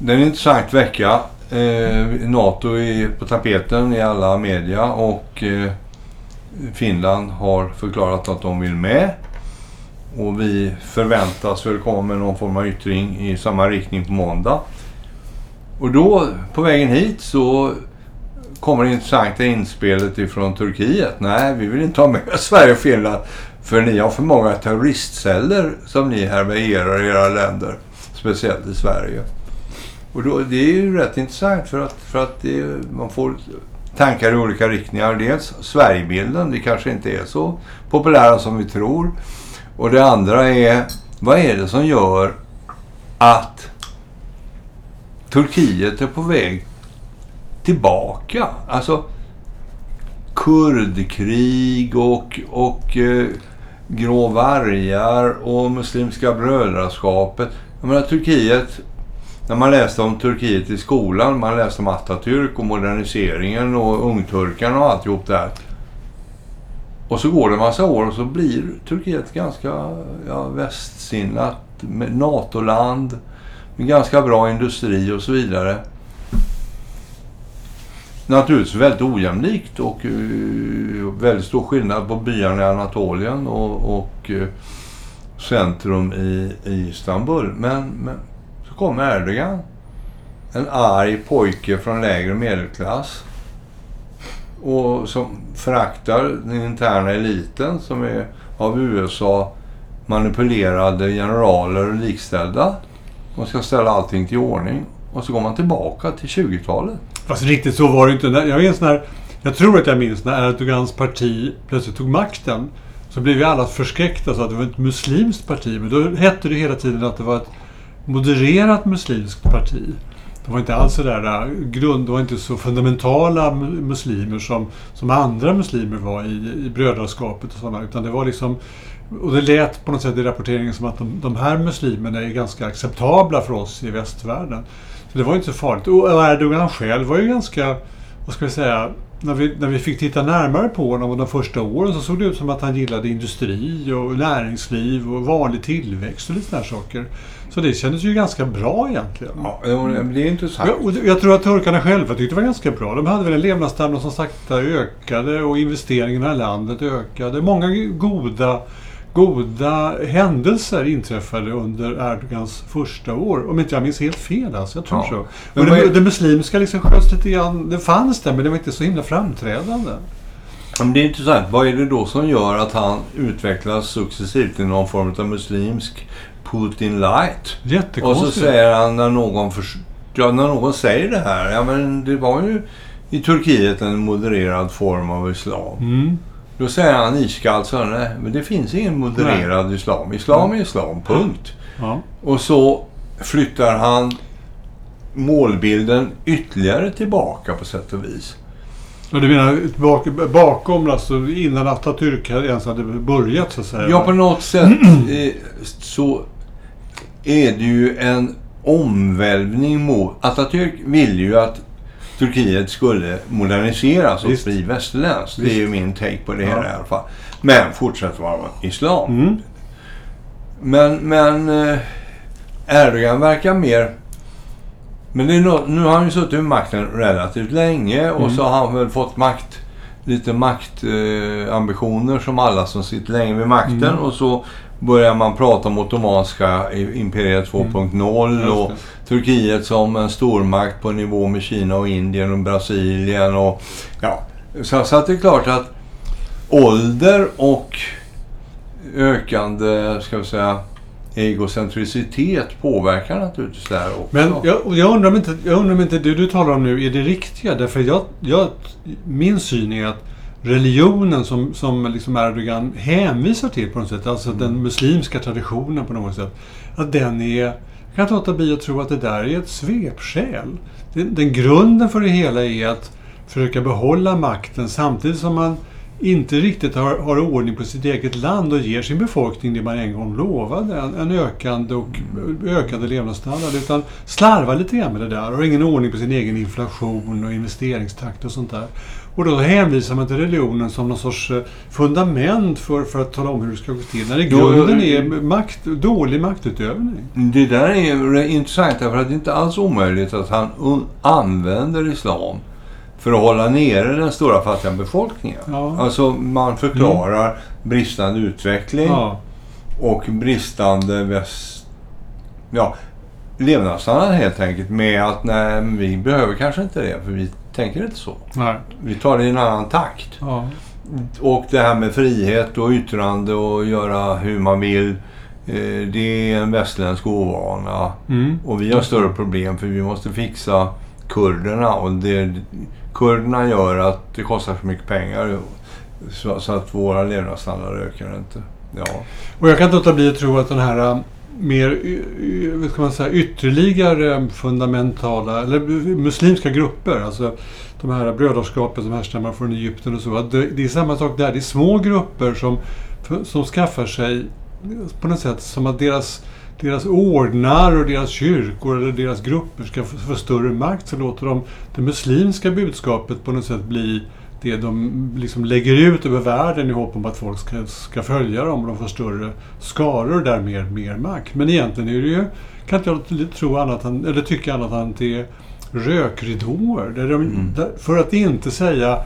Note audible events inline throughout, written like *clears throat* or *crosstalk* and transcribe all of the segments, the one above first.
Det är en intressant vecka. Eh, NATO är på tapeten i alla media och eh, Finland har förklarat att de vill med. Och vi förväntas väl komma med någon form av yttring i samma riktning på måndag. Och då, på vägen hit, så kommer det intressanta inspelet ifrån Turkiet. Nej, vi vill inte ha med *laughs* Sverige och Finland för ni har för många terroristceller som ni härbärgerar i era länder. Speciellt i Sverige. Och då, det är ju rätt intressant för att, för att det, man får tankar i olika riktningar. Dels Sverigebilden, det kanske inte är så populära som vi tror. Och det andra är, vad är det som gör att Turkiet är på väg tillbaka? Alltså kurdkrig och, och eh, grå vargar och Muslimska brödraskapet. Jag menar Turkiet, när man läste om Turkiet i skolan, man läste om Atatürk och moderniseringen och ungturkarna och alltihop där. Och så går det en massa år och så blir Turkiet ganska ja, västsinnat, med NATO-land, med ganska bra industri och så vidare. Naturligtvis väldigt ojämlikt och uh, väldigt stor skillnad på byarna i Anatolien och, och uh, centrum i, i Istanbul. Men, men kom kommer Erdogan. En arg pojke från lägre medelklass. Och som föraktar den interna eliten som är av USA manipulerade generaler och likställda. Man ska ställa allting till ordning. Och så går man tillbaka till 20-talet. Fast riktigt så var det inte. Jag, minns när, jag tror att jag minns när Erdogans parti plötsligt tog makten. Så blev vi alla förskräckta så att det var ett muslimskt parti. Men då hette det hela tiden att det var ett modererat muslimskt parti. Det var inte alls så där äh, grund, det var inte så fundamentala muslimer som, som andra muslimer var i, i brödraskapet och sådana. Utan det var liksom och det lät på något sätt i rapporteringen som att de, de här muslimerna är ganska acceptabla för oss i västvärlden. Så det var inte så farligt. Och Erdogan själv var ju ganska, vad ska vi säga, när vi, när vi fick titta närmare på honom de första åren så såg det ut som att han gillade industri och näringsliv och vanlig tillväxt och lite sådana saker. Så det kändes ju ganska bra egentligen. Ja, det är intressant. Jag, jag tror att turkarna själva tyckte det var ganska bra. De hade väl en levnadsstandard som sakta ökade och investeringarna i landet ökade. Många goda goda händelser inträffade under Erdogans första år. Om inte jag minns helt fel alltså. Jag tror ja. så. Och det, det, muslimska liksom sköts lite grann. Det fanns där men det var inte så himla framträdande. Men det är intressant. Vad är det då som gör att han utvecklas successivt till någon form av muslimsk Putin light? Och så säger han när någon, för, ja, när någon säger det här. Ja men det var ju i Turkiet en modererad form av islam. Mm. Då säger han iskallt så nej, men det finns ingen modererad nej. islam. Islam är islam, punkt. Ja. Och så flyttar han målbilden ytterligare tillbaka på sätt och vis. Du menar bak, bakom, alltså innan Atatürk ens hade börjat så att säga? Ja, på något sätt *clears throat* eh, så är det ju en omvälvning mot... Atatürk ville ju att Turkiet skulle moderniseras och bli västerländskt. Det är ju min take på det ja. hela i alla fall. Men fortsätter vara islam. Mm. Men, men eh, Erdogan verkar mer... Men det är no, nu har han ju suttit vid makten relativt länge och mm. så har han väl fått makt lite maktambitioner eh, som alla som sitter länge vid makten. Mm. Och så börjar man prata om Ottomanska imperiet 2.0 mm. och Turkiet som en stormakt på nivå med Kina och Indien och Brasilien. Och, ja. så, så att det är klart att ålder och ökande, ska vi säga, egocentricitet påverkar naturligtvis det här också. Men jag, jag, undrar om inte, jag undrar om inte det du talar om nu är det riktiga. Därför jag, jag, min syn är att religionen som, som liksom Erdogan hänvisar till på något sätt, alltså mm. den muslimska traditionen på något sätt, att den är... Jag kan inte låta bli att tro att det där är ett svepskäl. Den, den grunden för det hela är att försöka behålla makten samtidigt som man inte riktigt har, har ordning på sitt eget land och ger sin befolkning det man en gång lovade, en, en ökande och ökande levnadsstandard. Utan slarvar lite grann med det där och har ingen ordning på sin egen inflation och investeringstakt och sånt där. Och då hänvisar man till religionen som någon sorts eh, fundament för, för att tala om hur det ska gå till. När det i grunden är makt, dålig maktutövning. Det där är intressant därför att det är inte alls omöjligt att han använder islam för att hålla nere den stora fattiga befolkningen. Ja. Alltså man förklarar bristande utveckling Ja. och bristande väst... Ja, levnadsstandard helt enkelt med att nej, vi behöver kanske inte det för vi tänker inte så. Nej. Vi tar det i en annan takt. Ja. Och det här med frihet och yttrande och göra hur man vill. Eh, det är en västerländsk ovana. Mm. Och vi har större problem för vi måste fixa kurderna. Och det, kurderna gör att det kostar för mycket pengar. Så, så att våra levnadsstandard ökar inte. Ja. Och jag kan inte låta bli att tro att den här äh, mer vad ska man säga, ytterligare fundamentala, eller muslimska grupper, alltså de här brödraskapen som härstammar från Egypten och så, att det, det är samma sak där. Det är små grupper som, som skaffar sig på något sätt som att deras deras ordnar och deras kyrkor eller deras grupper ska få, få större makt så låter de det muslimska budskapet på något sätt bli det de liksom lägger ut över världen i hopp om att folk ska, ska följa dem och de får större skaror och därmed mer makt. Men egentligen är det ju, kan inte jag tro annat än, eller tycka annat än att det är rökridåer. Där de, Mm. där, för att inte säga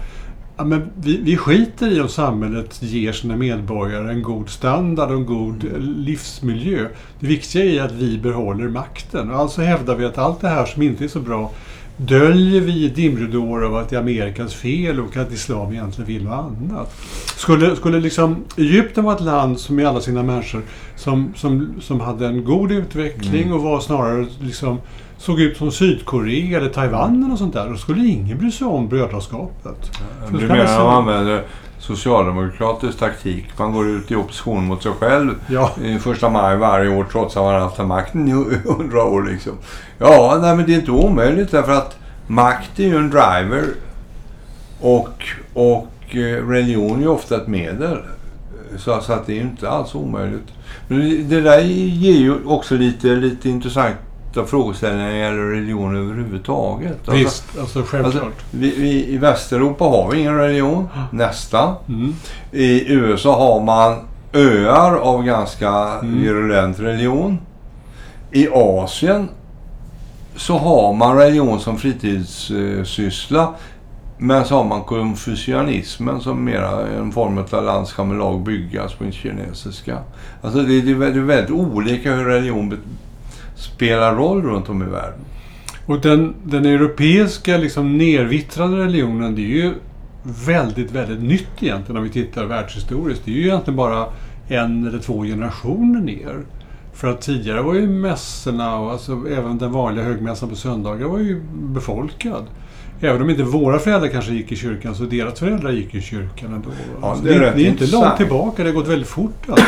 Ja, men vi, vi skiter i om samhället ger sina medborgare en god standard och en god eh, livsmiljö. Det viktiga är att vi behåller makten. Alltså hävdar vi att allt det här som inte är så bra döljer vi dimridåer av att det är Amerikas fel och att islam egentligen vill något annat. Skulle, skulle liksom Egypten vara ett land som i alla sina människor som, som, som hade en god utveckling Mm. och var snarare liksom såg ut som Sydkorea eller Taiwan eller sånt där, då skulle ingen bry sig om brödraskapet. Du menar att använder socialdemokratisk taktik? Man går ut i opposition mot sig själv Ja. i första maj varje år trots att man haft makten i hundra år. Liksom. Ja, nej, men det är inte omöjligt därför att makt är ju en driver och, och eh, religion är ju ofta ett medel. Så, så att det är ju inte alls omöjligt. Men det- där ger ju också lite, lite intressanta frågeställningar när det gäller religion överhuvudtaget. Alltså, Visst, alltså självklart. Alltså, vi, vi, I Västeuropa har vi ingen religion, nästan. Mm. I USA har man öar av ganska Mm. virulent religion. I Asien så har man religion som fritidssyssla. Men så har man konfucianismen som mera en form av land ska med lag byggas på kinesiska. Alltså det, är väldigt- det är väldigt olika hur religion spelar roll runt om i världen. Och den, den europeiska liksom nervittrade religionen, det är ju väldigt, väldigt nytt egentligen om vi tittar världshistoriskt. Det är ju egentligen bara en eller två generationer ner. För att tidigare var ju mässorna och alltså även den vanliga högmässan på söndagar var ju befolkad. Även om inte våra föräldrar kanske gick i kyrkan så deras föräldrar gick i kyrkan ändå. Ja, Alltså, det är det, rätt det är inte långt tillbaka, det har gått väldigt fort alltså.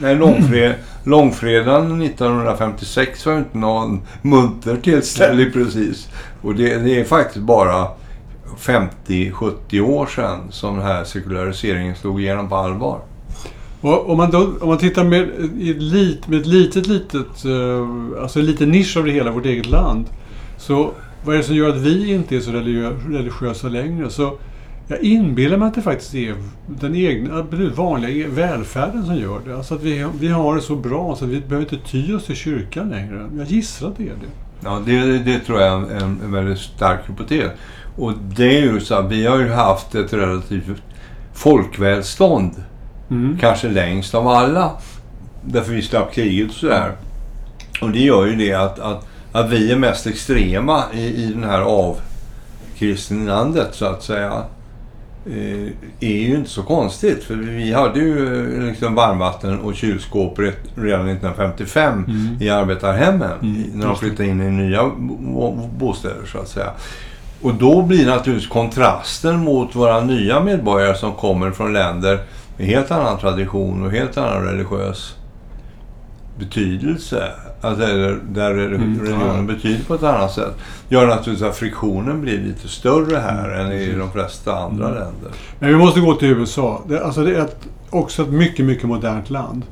Nej, långfred, långfredagen 1956 var ju inte någon munter tillställning precis. Och det, det är faktiskt bara 50-70 år sedan som den här sekulariseringen slog igenom på allvar. Och om man, då, om man tittar med, lit, med ett litet, litet, eh, alltså en liten nisch av det hela, vårt eget land. Så vad är det som gör att vi inte är så religiö, religiösa längre? Så jag inbillar mig att det faktiskt är den egna, vanliga välfärden som gör det. Alltså att vi, vi har det så bra så att vi behöver inte ty oss till kyrkan längre. Jag gissar att det är det. Ja, det, det tror jag är en, en, väldigt stark hypotes. Och det är ju så att vi har ju haft ett relativt folkvälstånd. Mm. Kanske längst av alla. Därför vi slapp kriget och sådär. Och det gör ju det att, att, att vi är mest extrema i, i den här avkristnandet så att säga. Eh, är ju inte så konstigt. För vi hade ju eh, liksom varmvatten och kylskåp redan 1955 Mm. i arbetarhemmen. Mm, när de flyttade in i nya bo- bostäder så att säga. Och då blir naturligtvis kontrasten mot våra nya medborgare som kommer från länder med helt annan tradition och helt annan religiös betydelse. Alltså där, där Mm, religionen betyder på ett annat sätt. Gör naturligtvis att friktionen blir lite större här än i de flesta andra länder. Men vi måste gå till USA. Det, alltså det är ett, också ett mycket, mycket modernt land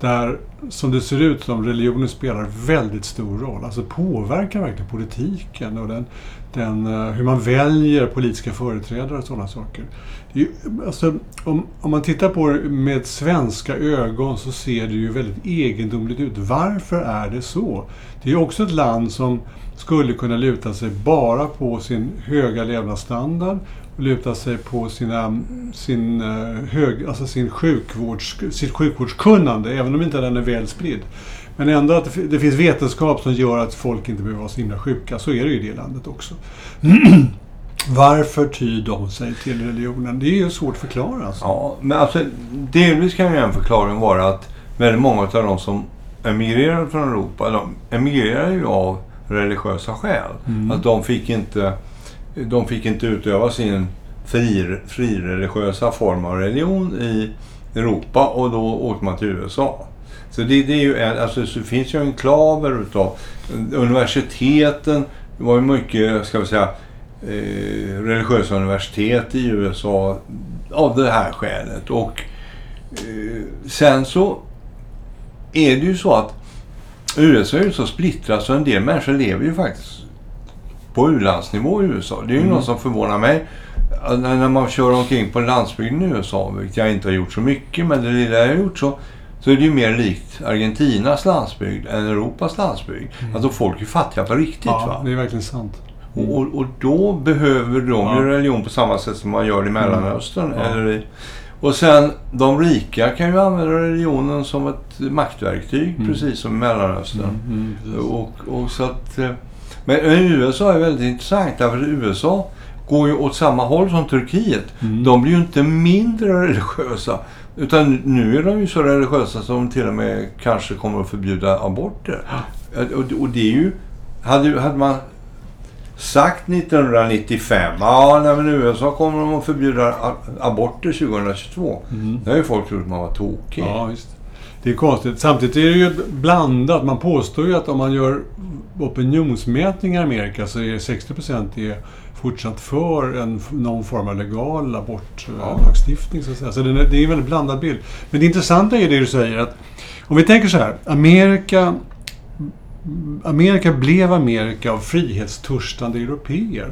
där, som det ser ut som, religionen spelar väldigt stor roll. Alltså påverkar verkligen politiken och den, den, eh, hur man väljer politiska företrädare och sådana saker. Det är ju, alltså, om, om man tittar på det med svenska ögon så ser det ju väldigt egendomligt ut. Varför är det så? Det är också ett land som skulle kunna luta sig bara på sin höga levnadsstandard luta sig på sina, sin, eh, hög, alltså sin sjukvårds, sitt sjukvårdskunnande, även om inte den är väl spridd. Men ändå att det, det finns vetenskap som gör att folk inte behöver vara så himla sjuka. Så är det ju i det landet också. *clears throat* Varför tyr de sig till religionen? Det är ju svårt att förklara. Alltså. Ja, men alltså delvis kan ju en förklaring vara att väldigt många av de som emigrerar från Europa, de emigrerar ju av religiösa skäl. Mm. Att de fick inte, de fick inte utöva sin fri, frireligiösa form av religion i Europa och då åkte man till USA. Så det, det är ju en, alltså, så finns ju enklaver utav universiteten. Det var ju mycket, ska vi säga, eh, religiösa universitet i USA av det här skälet. Och eh, sen så är det ju så att USA är ju så splittrat så en del människor lever ju faktiskt på u-landsnivå i USA. Det är ju Mm. något som förvånar mig. När man kör omkring på landsbygden i USA, vilket jag inte har gjort så mycket, men det lilla jag har gjort så, så är det ju mer likt Argentinas landsbygd än Europas landsbygd. Alltså folk är fattiga på riktigt. Mm. Ja, va? det är verkligen sant. Och, och, och då behöver de Ja. ju religion på samma sätt som man gör i Mellanöstern. Ja. Eller i, och sen, de rika kan ju använda religionen som ett maktverktyg, Mm. precis som i Mellanöstern. Mm, mm. Och, och så att, eh, men USA är väldigt intressant därför att USA går ju åt samma håll som Turkiet. Mm. De blir ju inte mindre religiösa. Utan nu är de ju så religiösa som de till och med kanske kommer att förbjuda aborter. Och, det är ju... Hade, hade man sagt 1995, ja nej, men USA kommer de att förbjuda aborter 2022. Mm. Det har ju folk trott att man var tokig. Ja, visst. Det är konstigt. Samtidigt är det ju blandat. Man påstår ju att om man gör opinionsmätningar i Amerika så är 60 är fortsatt för en, någon form av legal abortlagstiftning. Så, att säga. så det, är- det är en väldigt blandad bild. Men det intressanta är det du säger att om vi tänker så här. Amerika, Amerika blev Amerika av frihetstörstande europeer.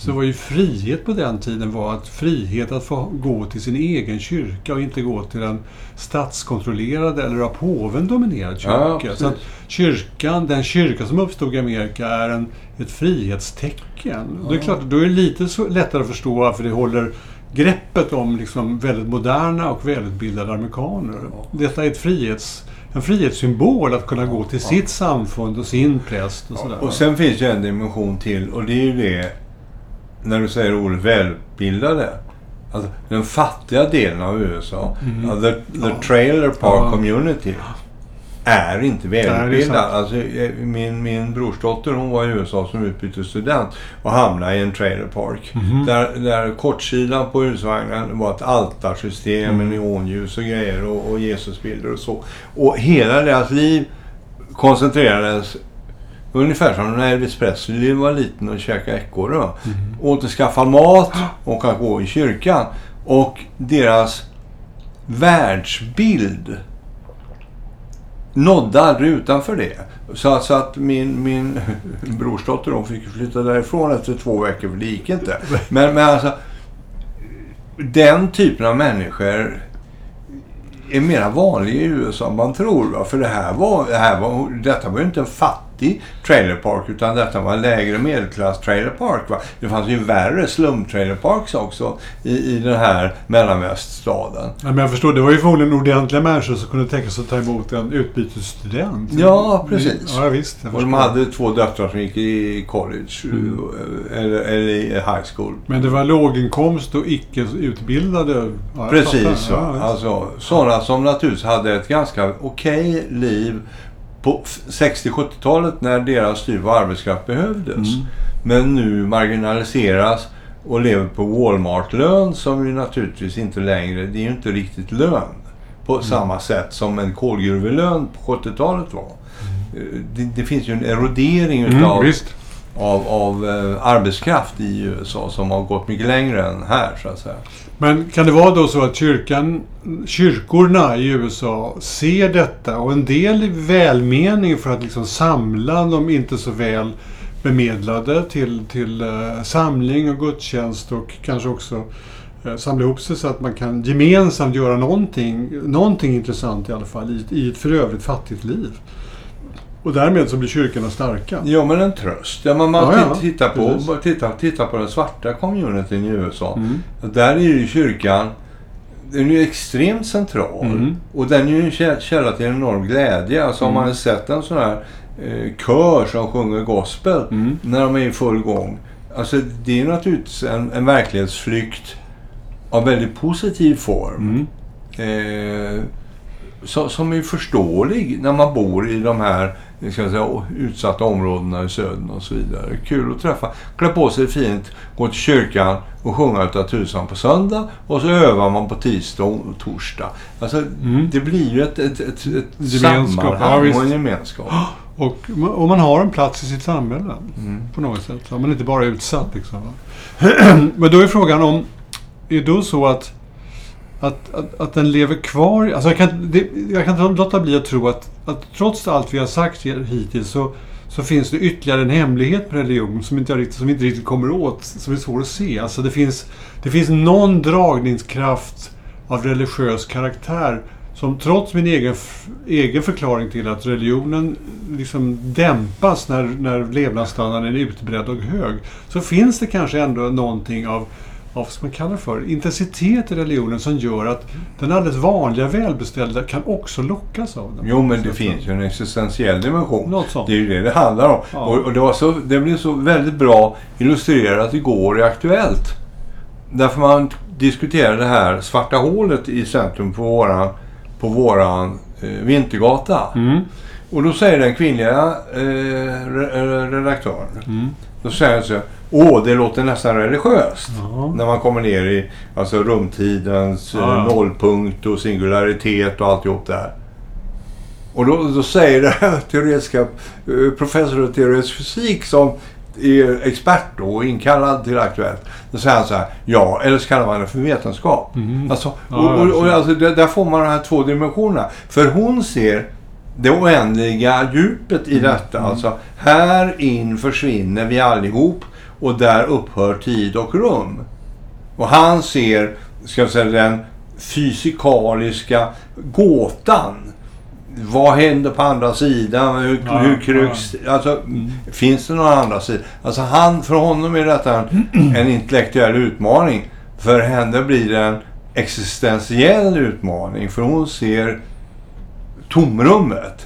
Så var ju frihet på den tiden var att frihet att få gå till sin egen kyrka och inte gå till den statskontrollerade eller av påven dominerad Ja, kyrka. precis. så att kyrkan, den kyrka som uppstod i Amerika är en, ett frihetstecken. Och Det är Ja. klart, då är det lite så lättare att förstå varför det håller greppet om liksom väldigt moderna och välutbildade amerikaner. Ja. Detta är ett frihets, en frihetssymbol att kunna gå till Ja. sitt samfund och sin präst och sådär. Och sen finns ju en dimension till och det är ju det när du säger ordet välutbildade. Alltså, den fattiga delen av USA, Mhm. alltså, the, the Ja. trailer park Ja. community, är inte välutbildad. sant. alltså, eh, min, min brorsdotter hon var i USA som utbytesstudent och hamnade i en trailer park. Mhm. Där, där kortsidan på husvagnen var ett altarsystem med Mm. neonljus och grejer och, och Jesusbilder och så. Och hela deras liv koncentrerades ungefär som när Elvis Presley var liten och käkade ekorre. va? Mhm. Återskaffa mat och att gå i kyrkan. Och deras världsbild nådde aldrig utanför det. Så, så att min, min *laughs* brorsdotter hon fick flytta därifrån efter två veckor för det gick inte. *laughs* Men, men alltså, den typen av människor är mera vanlig i USA än man tror. Va? För det här var, det här var, detta var ju inte en fattig trailerpark utan detta var en lägre medelklass trailerpark. Va? Det fanns ju värre slum-trailerparks också i, i den här mellanväststaden. Ja, men jag förstår, det var ju förmodligen ordentliga människor som kunde tänka sig att ta emot en utbytesstudent. Ja, precis. Ja, visst. Och de hade två döttrar som gick i college Mm. eller, eller i high school. Men det var låginkomst och icke utbildade. Ja, Precis. Ja. Alltså, sådana som naturligtvis hade ett ganska okej liv på f- 60-70-talet när deras typ av arbetskraft behövdes. Mm. Men nu marginaliseras och lever på Walmart-lön som ju naturligtvis inte längre, det är ju inte riktigt lön på Mm. samma sätt som en kolgruvelön på 70-talet var. Eh, Det, det finns ju en erodering Mm, utav visst av, av eh, arbetskraft i USA som har gått mycket längre än här så att säga. Men kan det vara då så att kyrkan, kyrkorna i USA ser detta och en del i välmening för att liksom samla de inte så väl bemedlade till, till eh, samling och gudstjänst och kanske också eh, samla ihop sig så att man kan gemensamt göra någonting, någonting intressant i alla fall i, i ett för övrigt fattigt liv. Och därmed så blir kyrkorna starka. Ja, men en tröst. Ja, man, Ja, ja. tittar, på, tittar, tittar på den svarta communityn i USA. Mm. Där är ju kyrkan den är ju extremt central. Mm. Och den är ju en kä- källa till enorm glädje. Alltså om Mm. man har sett en sån här eh, kör som sjunger gospel Mm. när de är i full gång. Alltså det är naturligtvis en, en verklighetsflykt av väldigt positiv form. Mm. Eh, så, som är förståelig när man bor i de här ska säga, utsatta områdena i södern och så vidare. Kul att träffa. Klä på sig fint, gå till kyrkan och sjunga utav tusan på söndag och så övar man på tisdag och torsdag. Alltså, Mm. Det blir ju ett, ett, ett, ett Gemenskap, sammanhang och en gemenskap. *gasps* Och, och man har en plats i sitt samhälle Mm. på något sätt. Så man är inte bara utsatt. Liksom? *clears throat* Men då är frågan om, är det då så att, att, att, att den lever kvar? Alltså jag, kan, det, jag kan inte låta bli att tro att, att trots allt vi har sagt hittills så, så finns det ytterligare en hemlighet med religion som, inte riktigt, som vi inte riktigt kommer åt, som är svår att se. Alltså det finns, det finns någon dragningskraft av religiös karaktär som trots min egen, egen förklaring till att religionen liksom dämpas när, när levnadsstandarden är utbredd och hög, så finns det kanske ändå någonting av, av vad ska man kalla det för, intensitet i religionen som gör att den alldeles vanliga välbeställda kan också lockas av den. Jo, men det finns ju en existentiell dimension. Något sånt. Det är ju det det handlar om. Ja. Och, och det, var så, det blev så väldigt bra illustrerat igår i Aktuellt. Därför man diskuterade det här svarta hålet i centrum på våran, på våran eh, Vintergata. Mm. Och då säger den kvinnliga eh, redaktören, Mm. Då säger han så här, Åh, det låter nästan religiöst. Ja. När man kommer ner i alltså, rumtidens eh, Ja, nollpunkt och singularitet och alltihop där. Och då, då säger *laughs* det här teoretiska, eh, professor i teoretisk fysik som är expert då och inkallad till Aktuellt. Då säger han så här, ja, eller så kallar man det för vetenskap. Mhm. Alltså, och, och, och, alltså, där får man de här två dimensionerna. För hon ser det oändliga djupet i detta. Alltså, här in försvinner vi allihop och där upphör tid och rum. Och han ser, ska jag säga, den fysikaliska gåtan. Vad händer på andra sidan? Hur, Ja, hur kryks... Alltså, finns det någon andra sida? Alltså han, för honom är detta en, *clears throat* en intellektuell utmaning. För henne blir det en existentiell utmaning. För hon ser tomrummet.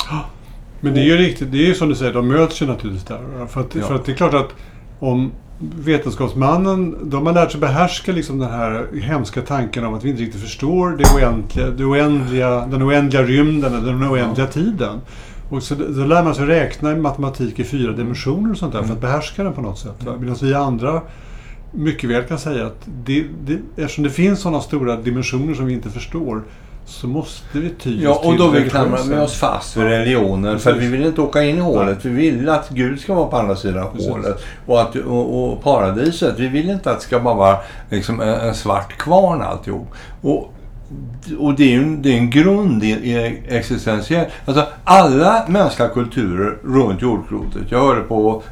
Men det är ju riktigt, det är ju som du säger, de möts ju naturligtvis där. För att, Ja. för att det är klart att om vetenskapsmannen, de har lärt sig behärska liksom den här hemska tanken om att vi inte riktigt förstår det oändliga, det oändliga, den oändliga rymden eller den oändliga tiden. Och så då lär man sig räkna i matematik i fyra dimensioner och sånt där för att behärska den på något sätt. va? Medan vi andra mycket väl kan säga att det, det, eftersom det finns sådana stora dimensioner som vi inte förstår så måste vi ty Ja, och då vi religiösa. klamrar vi oss fast vid religionen. För vi vill inte åka in i hålet. Vi vill att Gud ska vara på andra sidan Precis. hålet. Och, att, och, och paradiset. Vi vill inte att det ska bara vara liksom en, en svart kvarn alltihop. Och, och det är ju en, det är en grund i, i existentiell... Alltså alla mänskliga kulturer runt jordklotet. Jag hörde på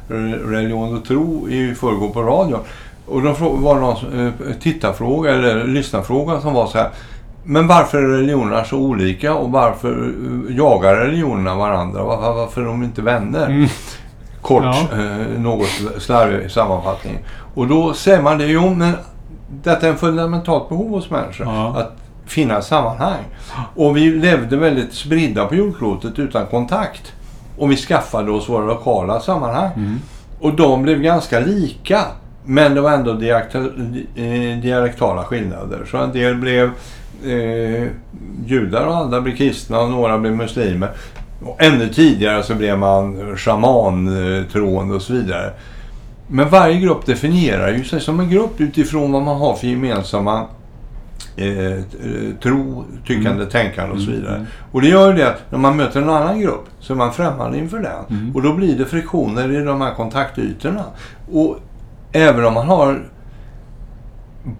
Religion och tro i förrgår på radion. Och då var det någon eh, tittarfråga eller lyssnarfråga som var så här. Men varför är religionerna så olika och varför eh, jagar religionerna varandra? Varför, varför är de inte vänner? Mm. Kort, Ja. eh, något slarvig sammanfattning. Och då säger man det, jo men detta är en fundamentalt behov hos människor. Ja. Att finna sammanhang. Och vi levde väldigt spridda på jordklotet utan kontakt. Och vi skaffade oss våra lokala sammanhang. Mm. Och de blev ganska lika. Men det var ändå eh, dialektala skillnader. Så en del blev eh, judar och andra blev kristna och några blev muslimer. Och ännu tidigare så blev man shamantroende och så vidare. Men varje grupp definierar ju sig som en grupp utifrån vad man har för gemensamma eh, tro, tyckande, Mm. tänkande och så Mm, vidare. mm. Och det gör ju det att när man möter en annan grupp så är man främmande inför den. Mm. Och då blir det friktioner i de här kontaktytorna. Och även om man har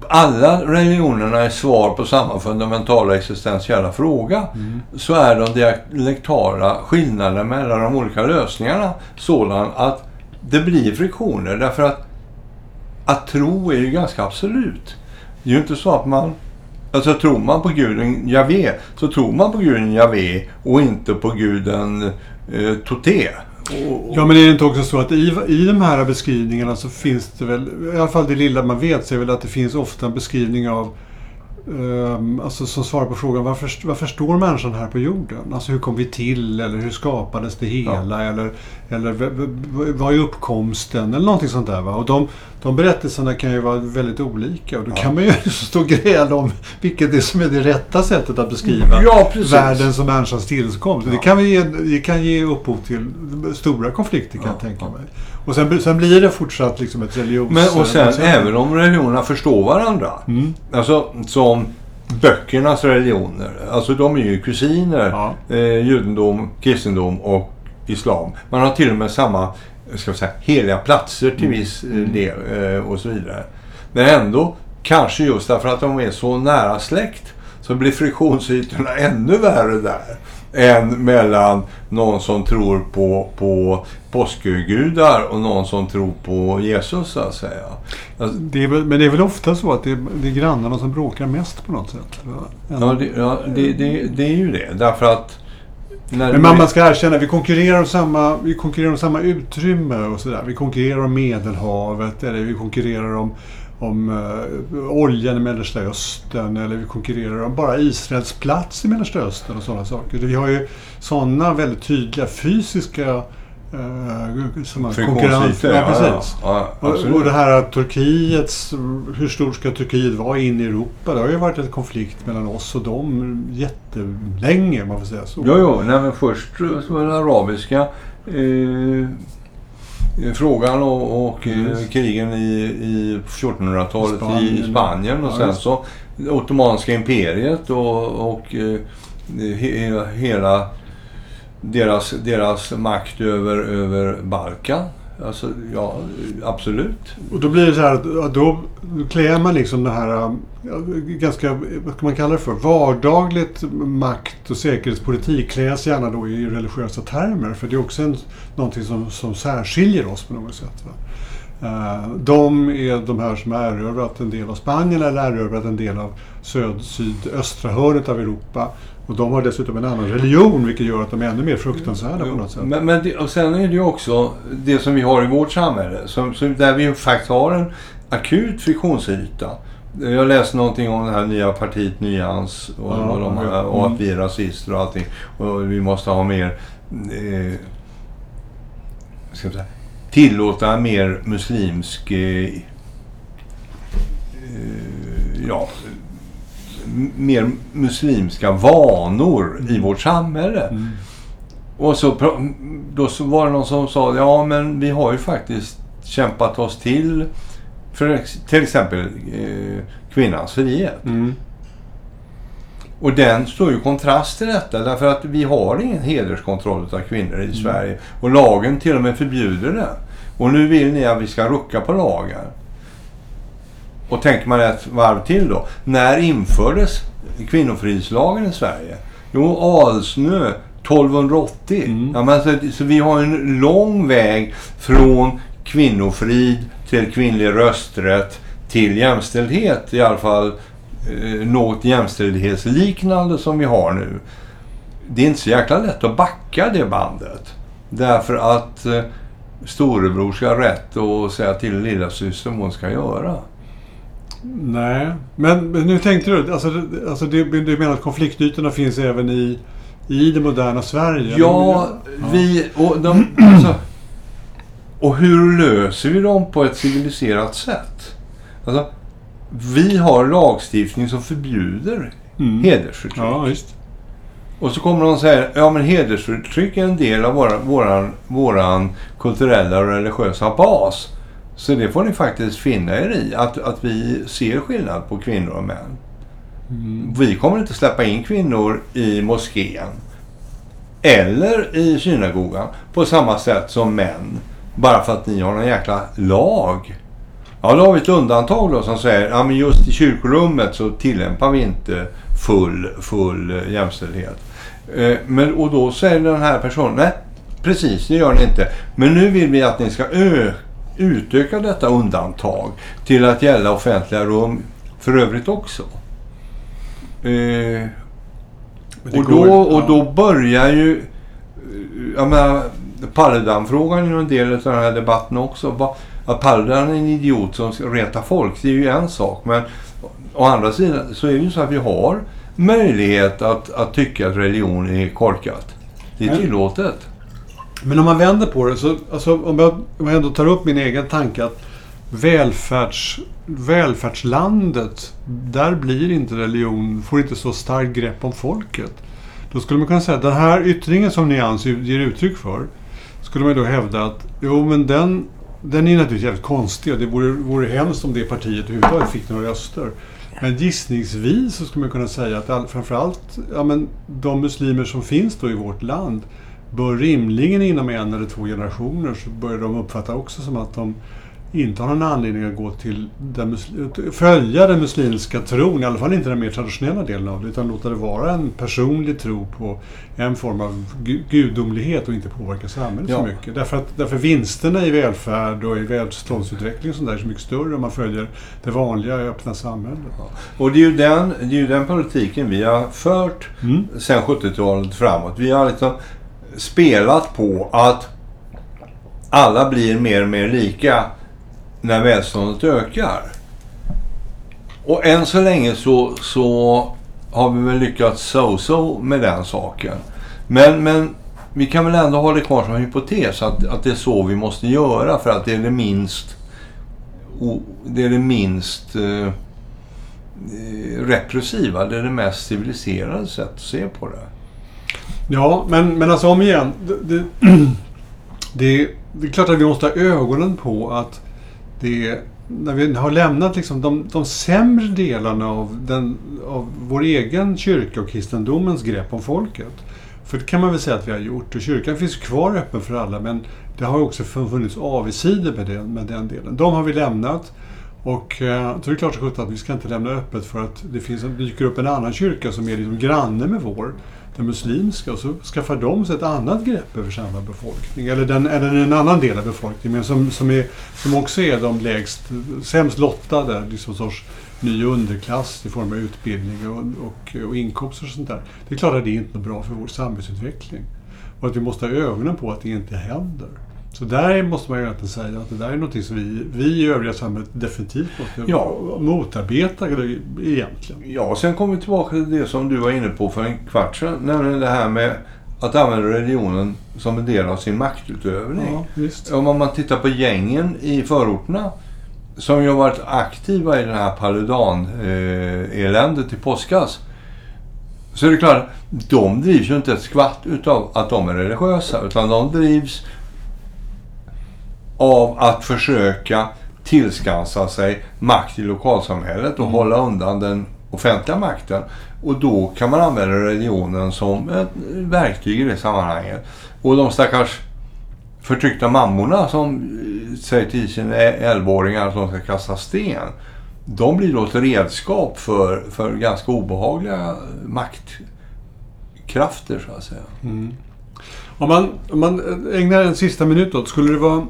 alla religionerna är svar på samma fundamentala existentiella fråga Mm. så är de dialektala skillnaderna mellan de olika lösningarna sådan att det blir friktioner därför att att tro är ju ganska absolut. Det är ju inte så att man Alltså tror man på guden Javé så tror man på guden Javé och inte på guden eh, Toté. Och, Ja, men är det inte också så att i, i de här beskrivningarna så finns det väl, i alla fall det lilla man vet, så är väl att det finns ofta en beskrivning av ehm, alltså som svarar på frågan varför, varför står människan här på jorden? Alltså hur kom vi till? Eller hur skapades det hela? Eller, eller vad är uppkomsten? Eller någonting sånt där. Va? Och de, de berättelserna kan ju vara väldigt olika. Och då Ja. kan man ju *laughs* stå och gräla om vilket det som är det rätta sättet att beskriva Ja, precis. världens och människans tillkomst. Det, Ja. kan vi ge, det kan ge upphov till stora konflikter kan Ja, jag tänka mig. Och sen, sen blir det fortsatt liksom ett religions... Men och sen alltså- även om religionerna förstår varandra. Mm. Alltså som böckernas religioner. Alltså de är ju kusiner. Ja. Eh, judendom, kristendom och islam. Man har till och med samma ska vi säga, heliga platser till Mm. viss eh, del eh, och så vidare. Men ändå, kanske just därför att de är så nära släkt så blir friktionsytorna *laughs* ännu värre där än mellan någon som tror på, på påskgudar och någon som tror på Jesus så att säga. Alltså, Det väl, men det är väl ofta så att det är, det är grannarna som bråkar mest på något sätt? Ja, det, ja det, det, det är ju det. Därför att... Men man, man ska erkänna, vi konkurrerar om samma, vi konkurrerar om samma utrymme och sådär. Vi konkurrerar om Medelhavet eller vi konkurrerar om, om uh, oljan i Mellersta Östern eller vi konkurrerar om bara Israels plats i Mellersta Östern och sådana saker. Vi har ju sådana väldigt tydliga fysiska som man- konkurrens. Ja, precis. Ja, ja, Och, och det här att Turkiets, hur stort ska Turkiet vara in i Europa? Det har ju varit en konflikt mellan oss och dem jättelänge, om man får säga så. Jo, jo. Nej, men först så var den arabiska eh, frågan och, och eh, krigen i, i 1400-talet i Spanien. Spanien och sen så Ottomanska imperiet och, och eh, he, hela deras, deras makt över, över Balkan. Alltså, ja, absolut. Och då blir det så här att då klär man liksom det här um, ganska, vad ska man kalla det för, vardagligt makt och säkerhetspolitik kläs gärna då i religiösa termer. För det är också en, någonting som, som särskiljer oss på något sätt. Va? Eh, de är de här som har erövrat en del av Spanien eller erövrat en del av söd, sydöstra hörnet av Europa. Och de har dessutom en annan religion vilket gör att de är ännu mer fruktansvärda på något sätt. Men, men det, och sen är det ju också det som vi har i vårt samhälle. Som, som, där vi faktiskt har en akut friktionsyta. Jag läste någonting om det här nya partiet Nyans och, Ja, och, de, ja. och att vi är rasister och allting. Och vi måste ha mer... Eh, ska jag säga, tillåta mer muslimsk... Eh, eh, ja, mer muslimska vanor i vårt samhälle. Mm. Och så, då så var det någon som sa, ja men vi har ju faktiskt kämpat oss till, för till exempel eh, kvinnans frihet. Mm. Och den står ju i kontrast till detta därför att vi har ingen hederskontroll av kvinnor i Sverige. Och lagen till och med förbjuder det. Och nu vill ni att vi ska rucka på lagen. Och tänker man ett varv till då. När infördes kvinnofridslagen i Sverige? Jo, Alsnö 1280. Mm. Ja, men så, så vi har en lång väg från kvinnofrid till kvinnlig rösträtt till jämställdhet. I alla fall eh, något jämställdhetsliknande som vi har nu. Det är inte så jäkla lätt att backa det bandet. Därför att eh, storebror ska ha rätt att säga till lillasyster vad hon ska göra. Nej, men, men nu tänkte du, alltså, alltså det, du menar att konfliktytorna finns även i, i det moderna Sverige? Ja, Ja. vi... Och, de, alltså, och hur löser vi dem på ett civiliserat sätt? Alltså, vi har lagstiftning som förbjuder Mm. hedersförtryck. Ja. Och så kommer de och säger ja men hedersförtryck är en del av våra, våran, våran kulturella och religiösa bas. Så det får ni faktiskt finna er i, att, att vi ser skillnad på kvinnor och män. Mm. Vi kommer inte släppa in kvinnor i moskén. Eller i synagogan på samma sätt som män. Bara för att ni har en jäkla lag. Ja, då har vi ett undantag då som säger ja, men just i kyrkorummet så tillämpar vi inte full, full jämställdhet. Eh, men, och då säger den här personen, nej precis det gör ni inte. Men nu vill vi att ni ska ö- utöka detta undantag till att gälla offentliga rum för övrigt också. Eh, och, då, och då börjar ju... eh, Jag menar, Paludan-frågan är ju en del av den här debatten också. Att Paludan är en idiot som ska reta folk, det är ju en sak. Men å andra sidan så är det ju så att vi har möjlighet att, att tycka att religion är korkat. Det är tillåtet. Men om man vänder på det, så, alltså, om, jag, om jag ändå tar upp min egen tanke att välfärds, välfärdslandet, där blir inte religion, får inte så starkt grepp om folket. Då skulle man kunna säga att den här yttringen som Nyans ger uttryck för, skulle man då hävda att jo men den, den är naturligtvis jävligt konstig och det vore, vore hemskt om det partiet överhuvudtaget fick några röster. Men gissningsvis så skulle man kunna säga att all, framförallt ja, men de muslimer som finns då i vårt land bör rimligen inom en eller två generationer så börjar de uppfatta också som att de inte har någon anledning att gå till den följa den muslimska tron, i alla fall inte den mer traditionella delen av det, utan låta det vara en personlig tro på en form av gu- gudomlighet och inte påverka samhället Ja. så mycket. Därför att därför vinsterna i välfärd och i välståndsutveckling och sånt där är så mycket större om man följer det vanliga öppna samhället. Och det är ju den, det är ju den politiken vi har fört Mm. sen 70-talet framåt. Vi har liksom spelat på att alla blir mer och mer lika när välståndet ökar. Och än så länge så, så har vi väl lyckats so-so med den saken. Men, men vi kan väl ändå ha det kvar som hypotes att, att det är så vi måste göra för att det är det minst det är det minst eh, eh, repressiva, det är det mest civiliserade sättet att se på det. Ja, men, men alltså om igen. Det, det, *clears throat* det, det är klart att vi måste ha ögonen på att det när vi har lämnat liksom de, de sämre delarna av, den, av vår egen kyrka och kristendomens grepp om folket. För det kan man väl säga att vi har gjort. Och kyrkan finns kvar öppen för alla men det har också funnits avigsidor med den, med den delen. De har vi lämnat. Och eh, så är det klart att vi ska inte lämna öppet för att det finns, dyker upp en annan kyrka som är liksom granne med vår, den muslimska, och så skaffar de sig ett annat grepp över samma befolkning. Eller, den, eller en annan del av befolkningen, men som, som, är, som också är de lägst, sämst lottade, liksom sorts ny underklass i form av utbildning och, och, och inkomster och sånt där. Det är klart att det inte är bra för vår samhällsutveckling. Och att vi måste ha ögonen på att det inte händer. Så där måste man ju egentligen säga att det där är något som vi, vi i övriga samhället definitivt måste Ja. motarbeta egentligen. Ja, och sen kommer vi tillbaka till det som du var inne på för en kvart sedan, nämligen det här med att använda religionen som en del av sin maktutövning. Ja. Om man tittar på gängen i förorterna som ju har varit aktiva i den här Paludan-eländet i påskas. Så är det klart, de drivs ju inte ett skvatt utav att de är religiösa. Utan de drivs av att försöka tillskansa sig makt i lokalsamhället och hålla undan den offentliga makten. Och då kan man använda religionen som ett verktyg i det sammanhanget. Och de stackars förtryckta mammorna som eh, säger till sina 11-åringar att de ska kasta sten. De blir då ett redskap för, för ganska obehagliga maktkrafter så att säga. Om man, om man ägnar en sista minut åt, skulle det vara...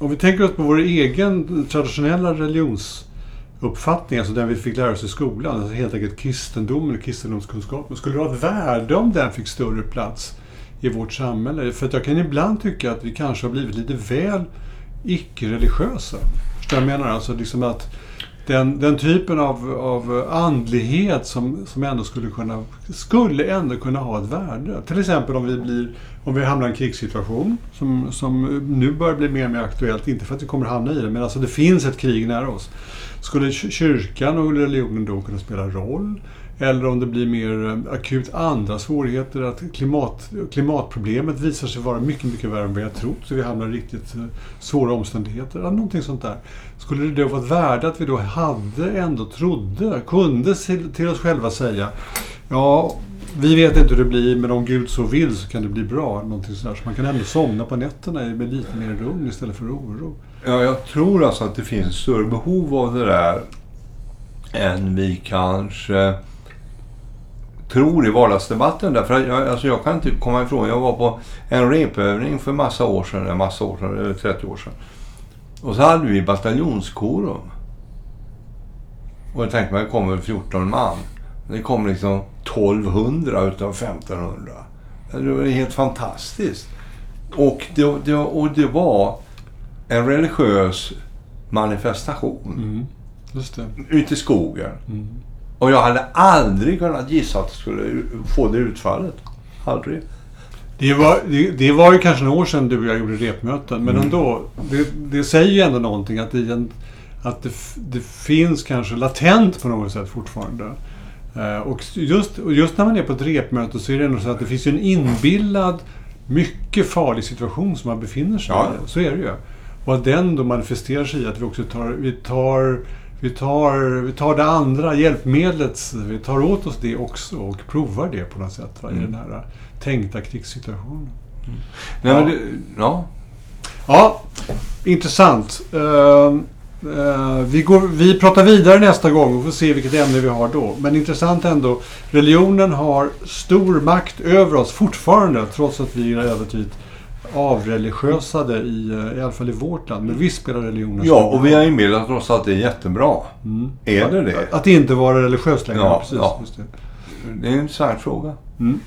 Om vi tänker oss på vår egen traditionella religionsuppfattning, alltså den vi fick lära oss i skolan, alltså helt enkelt kristendomen och kristendomskunskapen. Skulle det vara ett värde om den fick större plats i vårt samhälle? För att jag kan ibland tycka att vi kanske har blivit lite väl icke-religiösa. Förstår du jag menar? Alltså liksom att den, den typen av, av andlighet som, som ändå skulle kunna, skulle ändå kunna ha ett värde. Till exempel om vi, blir, om vi hamnar i en krigssituation som, som nu börjar bli mer och mer aktuellt. Inte för att vi kommer hamna i det, men alltså det finns ett krig nära oss. Skulle kyrkan och religionen då kunna spela roll? Eller om det blir mer eh, akut andra svårigheter, att klimat, klimatproblemet visar sig vara mycket, mycket värre än vi har trott, så vi hamnar i riktigt eh, svåra omständigheter. Eller någonting sånt där. Skulle det då vara ett värde att vi då hade, ändå trodde, kunde till oss själva säga Ja, vi vet inte hur det blir, men om Gud så vill så kan det bli bra. Någonting sådär. Så man kan ändå somna på nätterna med lite mer lugn istället för oro. Ja, jag tror alltså att det finns större behov av det där än vi kanske tror i vardagsdebatten. Därför jag, alltså jag kan inte komma ifrån, jag var på en repövning för massa år sedan, massa år sedan, över 30 år sedan. Och så hade vi bataljonskorum. Och jag tänkte mig, det kommer 14 man. Det kom liksom 1200 utav 1500. Det var helt fantastiskt. Och det, det, och det var en religiös manifestation. Mm. Ute i skogen. Mm. Och jag hade aldrig kunnat gissa att det skulle få det utfallet. Aldrig. Det var, det, det var ju kanske några år sedan du och jag gjorde repmöten, men mm. ändå. Det, det säger ju ändå någonting att, det, att det, det finns kanske latent på något sätt fortfarande. Uh, och just, just när man är på ett repmöte så är det ändå så att det finns en inbillad, mycket farlig situation som man befinner sig ja. i. Så är det ju. Och att den då manifesterar sig i att vi också tar, vi tar vi tar, vi tar det andra hjälpmedlet, vi tar åt oss det också och provar det på något sätt va, mm. i den här tänkta krigssituationen. Mm. Nej, ja. Det, ja. ja, intressant. Uh, uh, vi, går, vi pratar vidare nästa gång och får se vilket ämne vi har då. Men intressant ändå. Religionen har stor makt över oss fortfarande trots att vi är övertydligt avreligiösade i, eh, i alla fall i vårt land. Men visst spelar religionen Ja, och vi har inbillat oss att det är jättebra. Mm. Är det det? Att, att inte vara religiös längre. Ja, precis. Ja. Det. det är en intressant fråga. Mm.